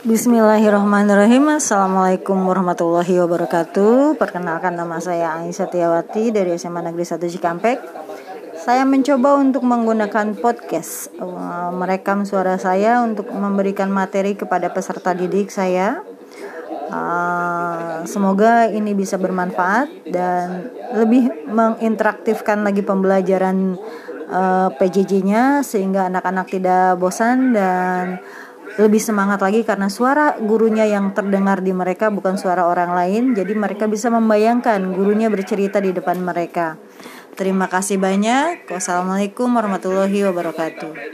Bismillahirrahmanirrahim. Assalamualaikum warahmatullahi wabarakatuh. Perkenalkan nama saya Aisyah Tiawati dari SMA Negeri 1 Cikampek. Saya mencoba untuk menggunakan podcast. Uh, Merekam suara saya untuk memberikan materi kepada peserta didik saya. Uh, Semoga ini bisa bermanfaat dan lebih menginteraktifkan lagi pembelajaran uh, PJJ-nya Sehingga anak-anak tidak bosan dan lebih semangat lagi karena suara gurunya yang terdengar di mereka bukan suara orang lain. Jadi mereka bisa membayangkan gurunya bercerita di depan mereka. Terima kasih banyak. Wassalamualaikum warahmatullahi wabarakatuh